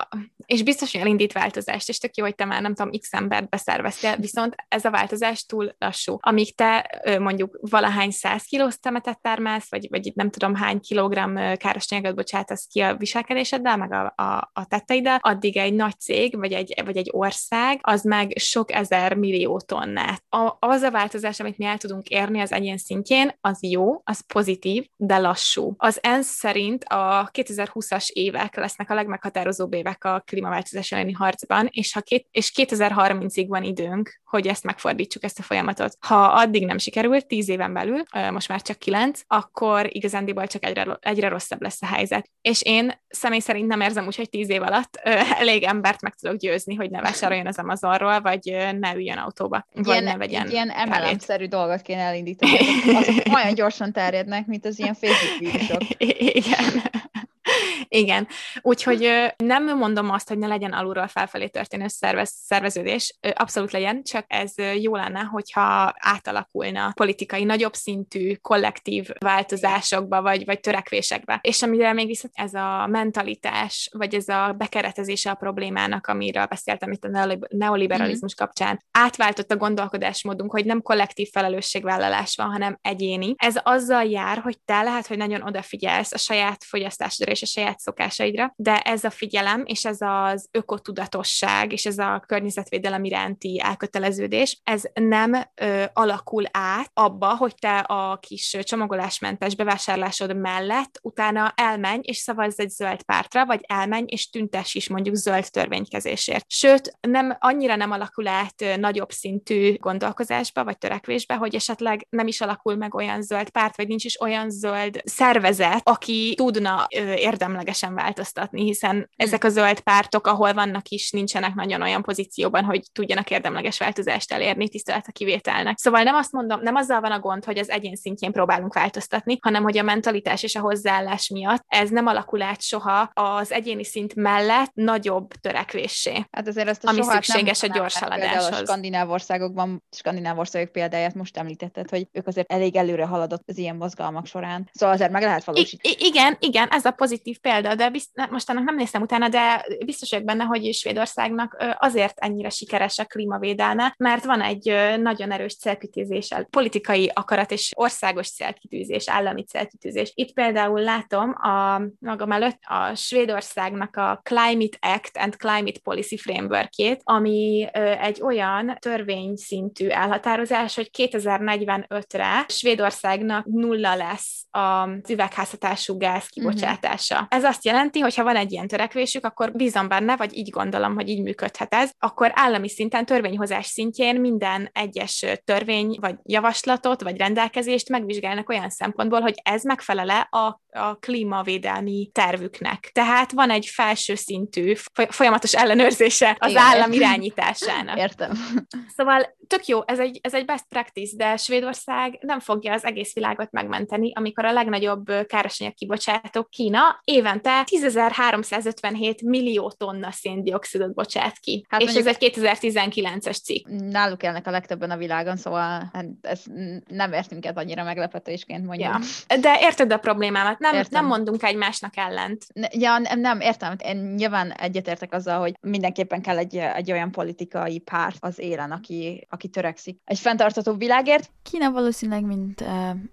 és biztos, hogy elindít változást, és tök jó, hogy te már nem tudom, x embert beszerveztél, viszont ez a változás túl lassú. Amíg te mondjuk valahány száz kilós temetet termelsz, vagy, vagy nem tudom hány kilogramm káros anyagot bocsátasz ki a viselkedéseddel, meg a, a, a tetteiddel, addig egy nagy cég, vagy egy, vagy egy ország, az meg sok ezer millió tonnát. A, az a változás, amit mi el tudunk érni az egyén szintjén, az jó, az pozitív, de lassú. Az ENSZ szerint a 2020-as évek lesznek a legmeghatározóbb évek a klímaváltozás elleni harcban, és, ha két, és 2030-ig van időnk, hogy ezt megfordítsuk, ezt a folyamatot. Ha addig nem sikerült, 10 éven belül, most már csak 9, akkor igazándiból csak egyre, egyre rosszabb lesz a helyzet. És én személy szerint nem érzem úgy, hogy 10 év alatt elég embert meg tudok győzni, hogy ne vásároljon az Amazonról, vagy ne üljön autóba, vagy ilyen, ne vegyen Ilyen MLM-szerű dolgot kéne elindítani. Azok olyan gyorsan terjednek, mint az ilyen Facebook vírusok. Igen. Igen, úgyhogy nem mondom azt, hogy ne legyen alulról felfelé történő szervez, szerveződés, abszolút legyen, csak ez jó lenne, hogyha átalakulna politikai, nagyobb szintű, kollektív változásokba, vagy, vagy törekvésekbe. És amire még viszont ez a mentalitás, vagy ez a bekeretezése a problémának, amiről beszéltem itt a neoliberalizmus mm-hmm. kapcsán, átváltott a gondolkodásmódunk, hogy nem kollektív felelősségvállalás van, hanem egyéni. Ez azzal jár, hogy te lehet, hogy nagyon odafigyelsz a saját fogyasztásodra és a saját szokásaidra, de ez a figyelem, és ez az ökotudatosság, és ez a környezetvédelem iránti elköteleződés, ez nem ö, alakul át abba, hogy te a kis csomagolásmentes bevásárlásod mellett utána elmenj és szavazz egy zöld pártra, vagy elmenj és tüntes is mondjuk zöld törvénykezésért. Sőt, nem annyira nem alakul át nagyobb szintű gondolkozásba, vagy törekvésbe, hogy esetleg nem is alakul meg olyan zöld párt, vagy nincs is olyan zöld szervezet, aki tudna ö, érdemleges lényegesen változtatni, hiszen hm. ezek a zöld pártok, ahol vannak is, nincsenek nagyon olyan pozícióban, hogy tudjanak érdemleges változást elérni, tisztelet a kivételnek. Szóval nem azt mondom, nem azzal van a gond, hogy az egyén szintjén próbálunk változtatni, hanem hogy a mentalitás és a hozzáállás miatt ez nem alakul át soha az egyéni szint mellett nagyobb törekvéssé. Hát azért ezt a ami szükséges nem a gyors haladáshoz. A skandináv országokban, skandináv országok példáját most említetted, hogy ők azért elég előre haladott az ilyen mozgalmak során. Szóval azért meg lehet valósítani. I- igen, igen, ez a pozitív példa példa, de bizt, most ennek nem néztem utána, de biztos vagyok benne, hogy Svédországnak azért ennyire sikeres a klímavédelme, mert van egy nagyon erős célkitűzés, politikai akarat és országos célkitűzés, állami célkitűzés. Itt például látom a magam előtt a Svédországnak a Climate Act and Climate Policy Frameworkjét, ami egy olyan törvényszintű elhatározás, hogy 2045-re Svédországnak nulla lesz az üvegházhatású gáz kibocsátása. Uh-huh. Ez azt jelenti, hogy ha van egy ilyen törekvésük, akkor bízom benne, vagy így gondolom, hogy így működhet ez, akkor állami szinten, törvényhozás szintjén minden egyes törvény, vagy javaslatot, vagy rendelkezést megvizsgálnak olyan szempontból, hogy ez megfelele a a klímavédelmi tervüknek. Tehát van egy felső szintű folyamatos ellenőrzése az Igen, állam irányításának. Értem. Szóval tök jó, ez egy, ez egy best practice, de Svédország nem fogja az egész világot megmenteni, amikor a legnagyobb károsanyag kibocsátó Kína évente 10.357 millió tonna széndiokszidot bocsát ki. Hát és ez egy 2019-es cikk. Náluk élnek a legtöbben a világon, szóval hát ez nem értünk el annyira meglepetésként mondjuk. Ja. De érted a problémámat, nem, nem mondunk egymásnak ellent. Ja, nem, nem, értem. Én nyilván egyetértek azzal, hogy mindenképpen kell egy, egy olyan politikai párt az élen, aki, aki törekszik egy fenntartató világért. Kína valószínűleg, mint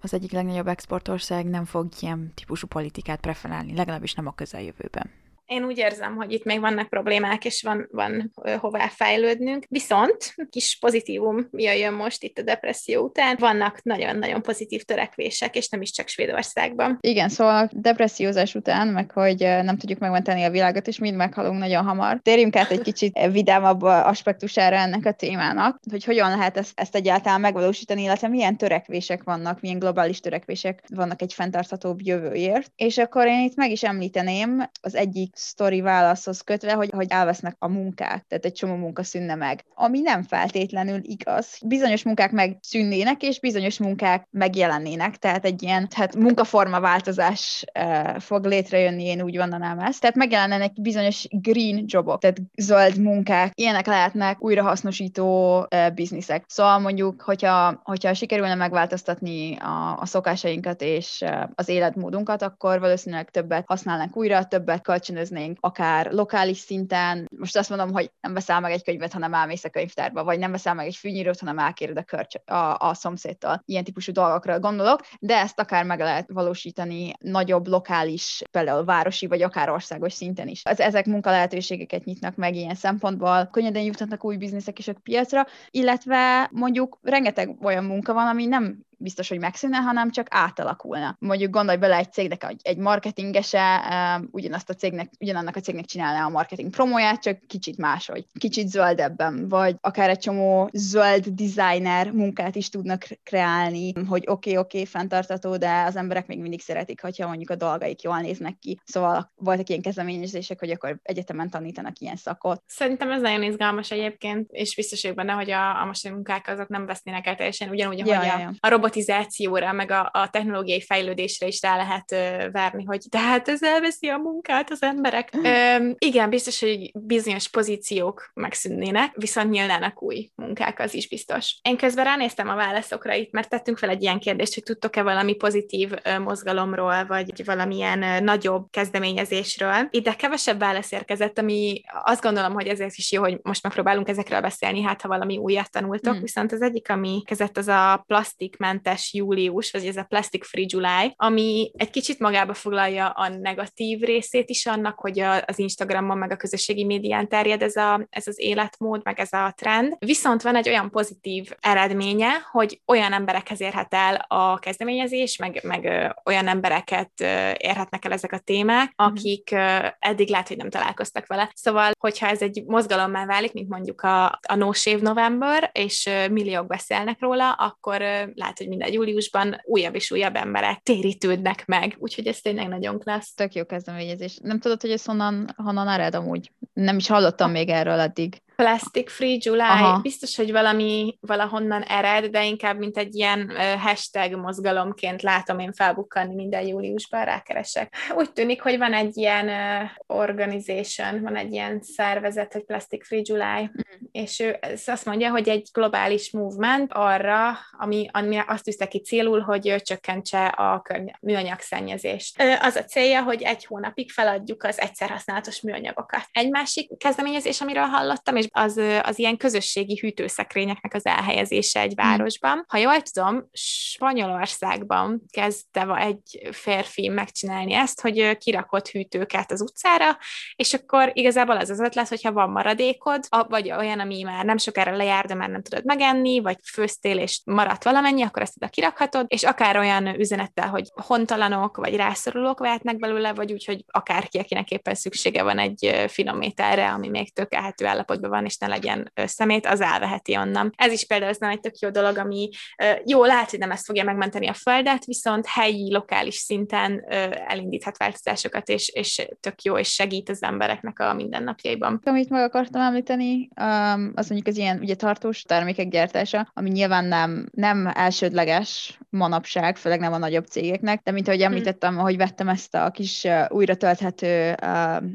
az egyik legnagyobb exportország nem fog ilyen típusú politikát preferálni, legalábbis nem a közeljövőben én úgy érzem, hogy itt még vannak problémák, és van, van hová fejlődnünk. Viszont kis pozitívum jöjjön most itt a depresszió után. Vannak nagyon-nagyon pozitív törekvések, és nem is csak Svédországban. Igen, szóval a depressziózás után, meg hogy nem tudjuk megmenteni a világot, és mind meghalunk nagyon hamar. Térjünk át egy kicsit vidámabb aspektusára ennek a témának, hogy hogyan lehet ezt, ezt egyáltalán megvalósítani, illetve milyen törekvések vannak, milyen globális törekvések vannak egy fenntarthatóbb jövőért. És akkor én itt meg is említeném az egyik sztori válaszhoz kötve, hogy, hogy elvesznek a munkák, tehát egy csomó munka szűnne meg. Ami nem feltétlenül igaz. Bizonyos munkák megszűnnének, és bizonyos munkák megjelennének, tehát egy ilyen tehát munkaforma változás uh, fog létrejönni, én úgy mondanám ezt. Tehát megjelennek bizonyos green jobok, tehát zöld munkák, ilyenek lehetnek újrahasznosító uh, bizniszek. Szóval mondjuk, hogyha, hogyha sikerülne megváltoztatni a, a szokásainkat és uh, az életmódunkat, akkor valószínűleg többet használnánk újra, többet kölcsönöz megnéznénk, akár lokális szinten. Most azt mondom, hogy nem veszel meg egy könyvet, hanem elmész a könyvtárba, vagy nem veszel meg egy fűnyírót, hanem elkéred a, körcs, a, a szomszédtól. Ilyen típusú dolgokra gondolok, de ezt akár meg lehet valósítani nagyobb, lokális, például városi, vagy akár országos szinten is. Az, ezek munkalehetőségeket nyitnak meg ilyen szempontból, könnyeden juthatnak új bizniszek is a piacra, illetve mondjuk rengeteg olyan munka van, ami nem biztos, hogy megszűnne, hanem csak átalakulna. Mondjuk gondolj bele egy cégnek, egy, egy marketingese ugyanazt a cégnek, ugyanannak a cégnek csinálná a marketing promóját, csak kicsit máshogy, kicsit zöldebben, vagy akár egy csomó zöld designer munkát is tudnak kreálni, hogy oké, okay, oké, okay, fenntartató, de az emberek még mindig szeretik, hogyha mondjuk a dolgaik jól néznek ki. Szóval voltak ilyen kezdeményezések, hogy akkor egyetemen tanítanak ilyen szakot. Szerintem ez nagyon izgalmas egyébként, és biztos vagyok benne, hogy a, a mostani munkák azok nem vesznének el teljesen ugyanúgy, ahogy ja, ja, ja. a, a robot robotizációra, meg a, a technológiai fejlődésre is rá lehet ö, verni, hogy de hát ez elveszi a munkát az emberek. Ö, igen, biztos, hogy bizonyos pozíciók megszűnnének, viszont nyílnának új munkák, az is biztos. Én közben ránéztem a válaszokra itt, mert tettünk fel egy ilyen kérdést, hogy tudtok-e valami pozitív ö, mozgalomról, vagy valamilyen ö, nagyobb kezdeményezésről. Ide kevesebb válasz érkezett, ami azt gondolom, hogy ezért is jó, hogy most megpróbálunk ezekről beszélni, hát ha valami újat tanultok, mm. viszont az egyik, ami kezett, az a plastikment mentes július, vagy ez a Plastic Free July, ami egy kicsit magába foglalja a negatív részét is annak, hogy a, az Instagramon, meg a közösségi médián terjed ez, a, ez az életmód, meg ez a trend. Viszont van egy olyan pozitív eredménye, hogy olyan emberekhez érhet el a kezdeményezés, meg, meg olyan embereket érhetnek el ezek a témák, mhm. akik eddig lehet, hogy nem találkoztak vele. Szóval, hogyha ez egy mozgalommá válik, mint mondjuk a, a No Shave November, és milliók beszélnek róla, akkor lehet, hogy minden júliusban újabb és újabb emberek térítődnek meg, úgyhogy ez tényleg nagyon klassz. Tök jó kezdeményezés. Nem tudod, hogy ez honnan, honnan ered amúgy? Nem is hallottam még erről eddig. Plastic Free July, Aha. biztos, hogy valami valahonnan ered, de inkább mint egy ilyen hashtag mozgalomként látom én felbukkanni minden júliusban, rákeresek. Úgy tűnik, hogy van egy ilyen organization, van egy ilyen szervezet, hogy Plastic Free July, mm. és ő azt mondja, hogy egy globális movement arra, ami, ami azt tűzte ki célul, hogy csökkentse a körny- műanyagszennyezést. Az a célja, hogy egy hónapig feladjuk az egyszerhasználatos műanyagokat. Egy másik kezdeményezés, amiről hallottam, és az, az ilyen közösségi hűtőszekrényeknek az elhelyezése egy hmm. városban. Ha jól tudom, Spanyolországban kezdte egy férfi megcsinálni ezt, hogy kirakott hűtőket az utcára, és akkor igazából az az ötlet, hogyha van maradékod, vagy olyan, ami már nem sokára lejár, de már nem tudod megenni, vagy főztél, és maradt valamennyi, akkor ezt oda kirakhatod, és akár olyan üzenettel, hogy hontalanok, vagy rászorulók vehetnek belőle, vagy úgy, hogy akárki, akinek éppen szüksége van egy finom ételre, ami még tökéletű állapotban van, és ne legyen szemét, az elveheti onnan. Ez is például nem egy tök jó dolog, ami jó, lehet, hogy nem ezt fogja megmenteni a földet, viszont helyi, lokális szinten elindíthat változásokat, és, és tök jó, és segít az embereknek a mindennapjaiban. Amit meg akartam említeni, az mondjuk az ilyen ugye tartós termékek gyártása, ami nyilván nem, nem elsődleges manapság, főleg nem a nagyobb cégeknek, de mint ahogy hm. említettem, hogy vettem ezt a kis újra tölthető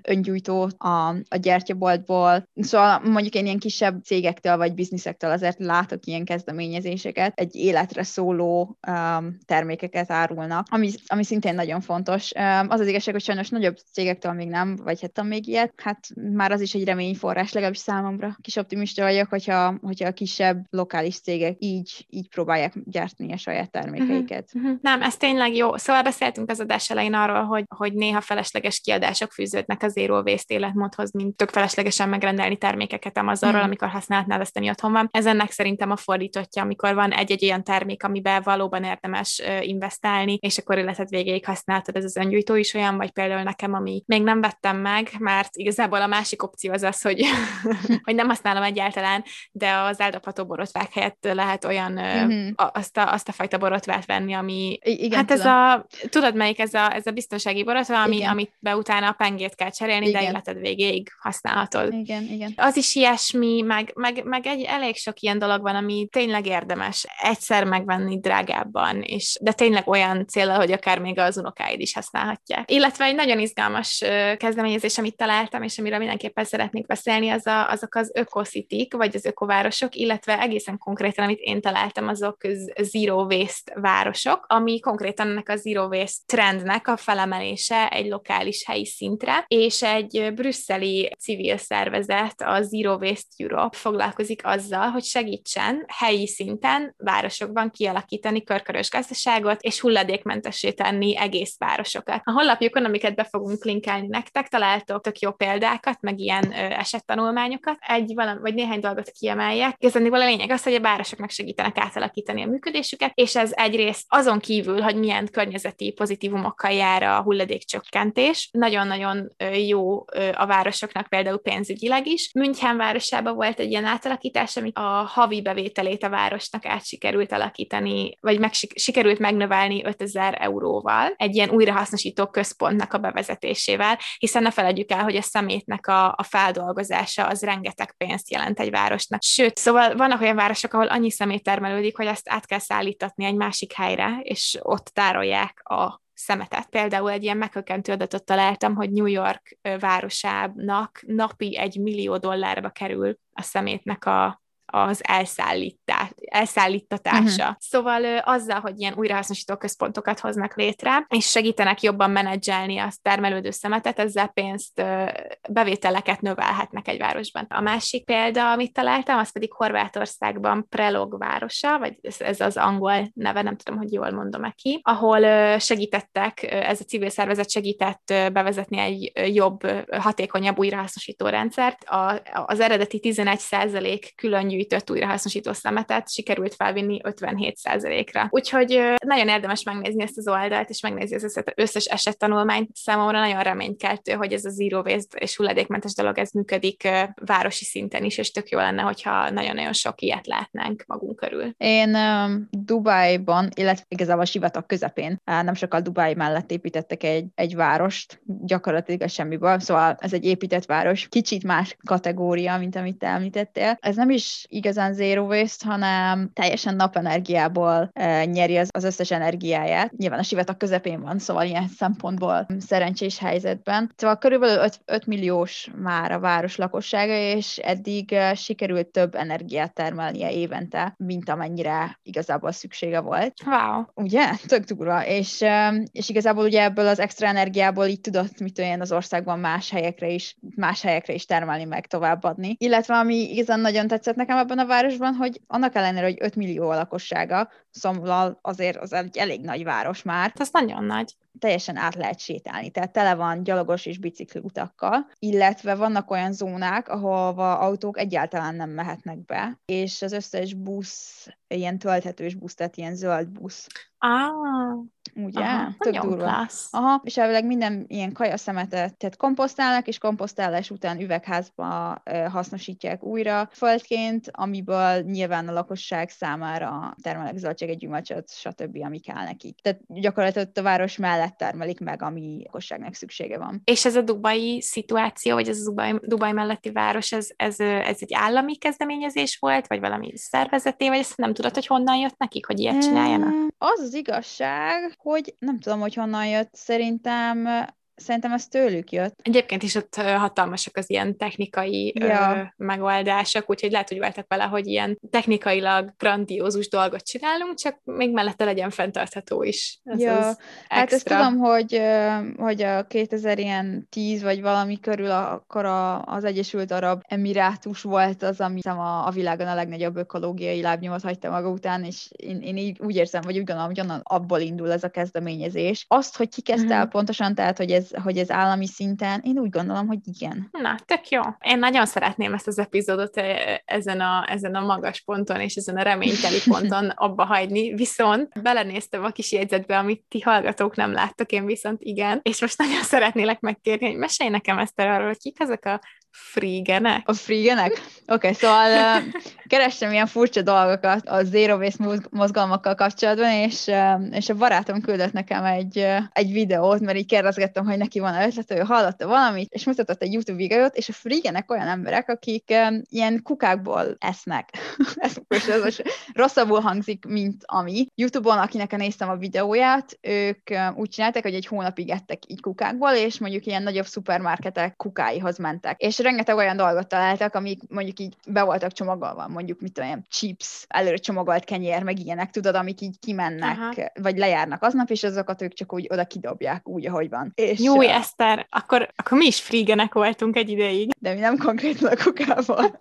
öngyújtót a, a gyertyaboltból, szóval mondjuk én ilyen kisebb cégektől vagy bizniszektől azért látok ilyen kezdeményezéseket, egy életre szóló um, termékeket árulnak, ami, ami szintén nagyon fontos. Um, az az igazság, hogy sajnos nagyobb cégektől még nem, vagy hát még ilyet, hát már az is egy reményforrás, legalábbis számomra. Kis optimista vagyok, hogyha, hogyha a kisebb lokális cégek így, így próbálják gyártani a saját termékeiket. Uh-huh. Uh-huh. Nem, ez tényleg jó. Szóval beszéltünk az adás elején arról, hogy, hogy néha felesleges kiadások fűződnek az Zero Waste életmódhoz, mint tök feleslegesen megrendelni termékeket Amazonról, uh-huh. amikor használhatnád ezt, ami otthon van. Ez ennek szerintem a fordítottja, amikor van egy-egy olyan termék, amiben valóban érdemes investálni, és akkor életed végéig használhatod. Ez az öngyújtó is olyan, vagy például nekem, ami még nem vettem meg, mert igazából a másik opció az az, hogy, hogy nem használom egyáltalán, de az eldobható borotvák helyett lehet olyan uh-huh. azt, a, azt a fajta borotvát venni, ami igen, hát tudom. ez a, tudod melyik ez a, ez a biztonsági borotva, ami, amit be utána a pengét kell cserélni, igen. de életed végéig használhatod. Igen, igen. Az is ilyesmi, meg, meg, meg egy, elég sok ilyen dolog van, ami tényleg érdemes egyszer megvenni drágábban, és de tényleg olyan célra, hogy akár még az unokáid is használhatják. Illetve egy nagyon izgalmas kezdeményezés, amit találtam, és amiről mindenképpen szeretnék beszélni, az a, azok az ökoszitik, vagy az ökovárosok, illetve egészen konkrétan, amit én találtam, azok zero waste városok, ami konkrétan ennek a zero waste trendnek a felemelése egy lokális helyi szintre, és egy brüsszeli civil szervezet, a Zero Waste Europe foglalkozik azzal, hogy segítsen helyi szinten városokban kialakítani körkörös gazdaságot, és hulladékmentessé tenni egész városokat. A honlapjukon, amiket be fogunk linkelni nektek, találtok tök jó példákat, meg ilyen ö, esettanulmányokat. Egy valami, vagy néhány dolgot kiemeljek. Igazából a lényeg az, hogy a városoknak segítenek átalakítani a működésüket, és ez egyrészt azon kívül, hogy milyen környezeti pozitívumokkal jár a hulladékcsökkentés, nagyon-nagyon jó a városoknak például pénzügyileg is. München városában volt egy ilyen átalakítás, amit a havi bevételét a városnak át sikerült alakítani, vagy meg, sikerült megnövelni 5000 euróval, egy ilyen újrahasznosító központnak a bevezetésével, hiszen ne felejtjük el, hogy a szemétnek a, a feldolgozása az rengeteg pénzt jelent egy városnak. Sőt, szóval vannak olyan városok, ahol annyi szemét termelődik, hogy ezt át kell szállítatni egy másik helyre, és ott tárolják a szemetet. Például egy ilyen meghökkentő adatot találtam, hogy New York városának napi egy millió dollárba kerül a szemétnek a az elszállítás, elszállítatása. Uh-huh. Szóval azzal, hogy ilyen újrahasznosító központokat hoznak létre, és segítenek jobban menedzselni a termelődő szemetet, ezzel pénzt, bevételeket növelhetnek egy városban. A másik példa, amit találtam, az pedig Horvátországban Prelog városa, vagy ez, ez az angol neve, nem tudom, hogy jól mondom-e ki, ahol segítettek, ez a civil szervezet segített bevezetni egy jobb, hatékonyabb újrahasznosító rendszert. A, az eredeti 11% külön gyűjtött újrahasznosító szemetet sikerült felvinni 57%-ra. Úgyhogy nagyon érdemes megnézni ezt az oldalt, és megnézni az összes esettanulmányt. Számomra nagyon reménykeltő, hogy ez a zero waste és hulladékmentes dolog ez működik városi szinten is, és tök jó lenne, hogyha nagyon-nagyon sok ilyet látnánk magunk körül. Én um, Dubájban, illetve igazából a sivatag közepén, nem sokkal Dubáj mellett építettek egy, egy várost, gyakorlatilag a semmiből, szóval ez egy épített város, kicsit más kategória, mint amit te említettél. Ez nem is igazán zero waste, hanem teljesen napenergiából e, nyeri az, az összes energiáját. Nyilván a sivatag közepén van, szóval ilyen szempontból szerencsés helyzetben. Szóval körülbelül 5, 5 milliós már a város lakossága, és eddig e, sikerült több energiát termelnie évente, mint amennyire igazából szüksége volt. Wow. Ugye? Tök durva. És, e, és igazából ugye ebből az extra energiából így tudott, mit olyan az országban más helyekre is, más helyekre is termelni, meg továbbadni. Illetve ami igazán nagyon tetszett nekem ebben a városban, hogy annak ellenére, hogy 5 millió a lakossága, szóval azért az egy elég nagy város már. Az nagyon nagy. Teljesen át lehet sétálni, tehát tele van gyalogos és bicikli utakkal, illetve vannak olyan zónák, ahova autók egyáltalán nem mehetnek be, és az összes busz, ilyen tölthetős busz, tehát ilyen zöld busz. Ah. Ugye? Aha, Tök nagyon durva. klassz. Aha, és elvileg minden ilyen kajaszemetet tehát komposztálnak, és komposztálás után üvegházba ö, hasznosítják újra földként, amiből nyilván a lakosság számára termelek zöldséget, gyümölcsöt, stb., ami kell nekik. Tehát gyakorlatilag a város mellett termelik meg, ami lakosságnak szüksége van. És ez a dubai szituáció, vagy ez a Dubai, Dubai melletti város, ez, ez, ez egy állami kezdeményezés volt, vagy valami szervezeté, vagy ezt nem tudod, hogy honnan jött nekik, hogy ilyet csináljanak? Az az igazság, hogy nem tudom, hogy honnan jött, szerintem Szerintem ez tőlük jött. Egyébként is ott ö, hatalmasak az ilyen technikai ja. Ja. megoldások, úgyhogy lehet, hogy voltak vele, hogy ilyen technikailag grandiózus dolgot csinálunk, csak még mellette legyen fenntartható is. Ez Ja, az Hát ezt tudom, hogy, ö, hogy a 2010 vagy valami körül akkor a, az Egyesült Arab Emirátus volt az, ami a, a világon a legnagyobb ökológiai lábnyomot hagyta maga után, és én, én így úgy érzem, vagy úgy gondolom, hogy onnan abból indul ez a kezdeményezés. Azt, hogy ki kezdte el Mhm. pontosan, tehát hogy ez, hogy ez állami szinten, én úgy gondolom, hogy igen. Na, tök jó. Én nagyon szeretném ezt az epizódot ezen a, ezen a magas ponton és ezen a reményteli ponton abba hagyni, viszont belenéztem a kis jegyzetbe, amit ti hallgatók nem láttok, én viszont igen, és most nagyon szeretnélek megkérni, hogy mesélj nekem ezt arról, hogy kik ezek a frígenek? A freegenek? Oké, okay, szóval kerestem ilyen furcsa dolgokat a zero waste mozg- mozgalmakkal kapcsolatban, és, és a barátom küldött nekem egy, egy videót, mert így kérdezgettem, hogy neki van ötlet, ő hallotta valamit, és mutatott egy YouTube videót, és a freegenek olyan emberek, akik ilyen kukákból esznek. ez most, rosszabbul hangzik, mint ami. YouTube-on, akinek néztem a videóját, ők úgy csinálták, hogy egy hónapig ettek így kukákból, és mondjuk ilyen nagyobb szupermarketek kukáihoz mentek. És rengeteg olyan dolgot találtak, amik mondjuk így be voltak csomagolva, mondjuk mit tudom, ilyen chips, előre csomagolt kenyér, meg ilyenek, tudod, amik így kimennek, Aha. vagy lejárnak aznap, és azokat ők csak úgy oda kidobják, úgy, ahogy van. És, Jó, ö, Eszter, akkor, akkor mi is frígenek voltunk egy ideig. de mi nem konkrétan a.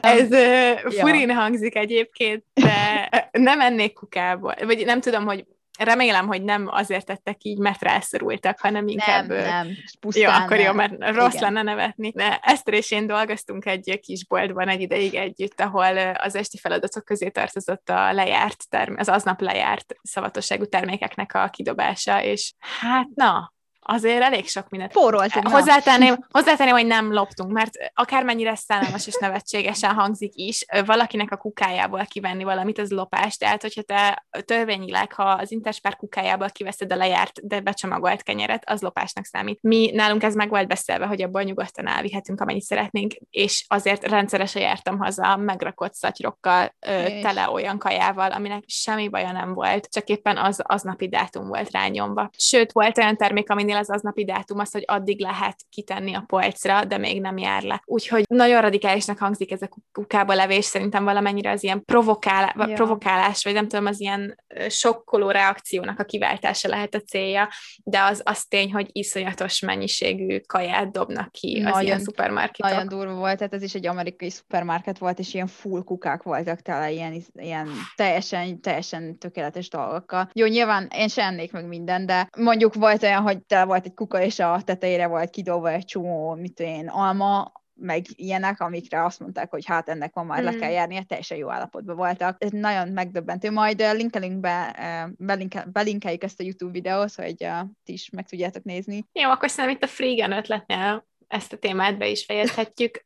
Ez uh, Ja. furin hangzik egyébként, de nem ennék kukából. Vagy nem tudom, hogy remélem, hogy nem azért tettek így, mert rászorultak, hanem inkább... nem, nem, Jó, pusztán akkor jó, nem. mert rossz Igen. lenne nevetni. De Eszter és én dolgoztunk egy kisboltban egy ideig együtt, ahol az esti feladatok közé tartozott a lejárt, term- az aznap lejárt szavatosságú termékeknek a kidobása, és hát na, azért elég sok mindent. Spóroltunk, na. Hozzátenném, hozzátenném, hogy nem loptunk, mert akármennyire szállalmas és nevetségesen hangzik is, valakinek a kukájából kivenni valamit, az lopás. Tehát, hogyha te törvényileg, ha az Interspár kukájából kiveszed a lejárt, de becsomagolt kenyeret, az lopásnak számít. Mi nálunk ez meg volt beszélve, hogy abból nyugodtan elvihetünk, amennyit szeretnénk, és azért rendszeresen jártam haza megrakott szatyrokkal, ö, tele olyan kajával, aminek semmi baja nem volt, csak éppen az aznapi dátum volt rányomva. Sőt, volt olyan termék, aminél az aznapi dátum az, hogy addig lehet kitenni a polcra, de még nem jár le. Úgyhogy nagyon radikálisnak hangzik ez a kukába levés, szerintem valamennyire az ilyen provokál, Ja. provokálás, vagy nem tudom, az ilyen sokkoló reakciónak a kiváltása lehet a célja, de az, az tény, hogy iszonyatos mennyiségű kaját dobnak ki az Nagyon- ilyen szupermarketok. Nagyon durva volt, tehát ez is egy amerikai szupermarket volt, és ilyen full kukák voltak tele, ilyen, ilyen teljesen, teljesen tökéletes dolgokkal. Jó, nyilván én se ennék meg minden, de mondjuk volt olyan, hogy tele volt egy kuka, és a tetejére volt kidobva egy csomó, mit én, alma, meg ilyenek, amikre azt mondták, hogy hát ennek ma már mm. le kell járnia, teljesen jó állapotban voltak. Ez nagyon megdöbbentő. Majd linkelünk be, belinke, belinkeljük ezt a YouTube videót, hogy ti is meg tudjátok nézni. Jó, akkor szerintem itt a Freegan ötletnél ezt a témát be is fejezhetjük.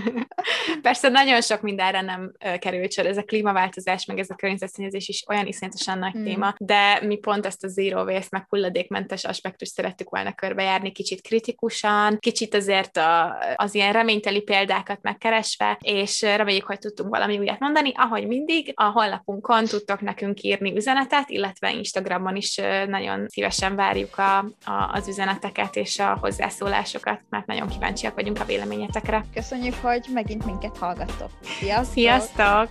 Persze nagyon sok mindenre nem került sor, ez a klímaváltozás, meg ez a környezetszennyezés is olyan iszonyatosan nagy Mm. téma, de mi pont ezt a zero waste, meg hulladékmentes aspektust szerettük volna körbejárni, kicsit kritikusan, kicsit azért a, az ilyen reményteli példákat megkeresve, és reméljük, hogy tudtunk valami újat mondani, ahogy mindig, a honlapunkon tudtok nekünk írni üzenetet, illetve Instagramon is nagyon szívesen várjuk a, a, az üzeneteket és a hozzászólásokat, mert nagyon kíváncsiak vagyunk a véleményetekre. Köszönjük, hogy megint minket hallgattok. Sziasztok! Sziasztok!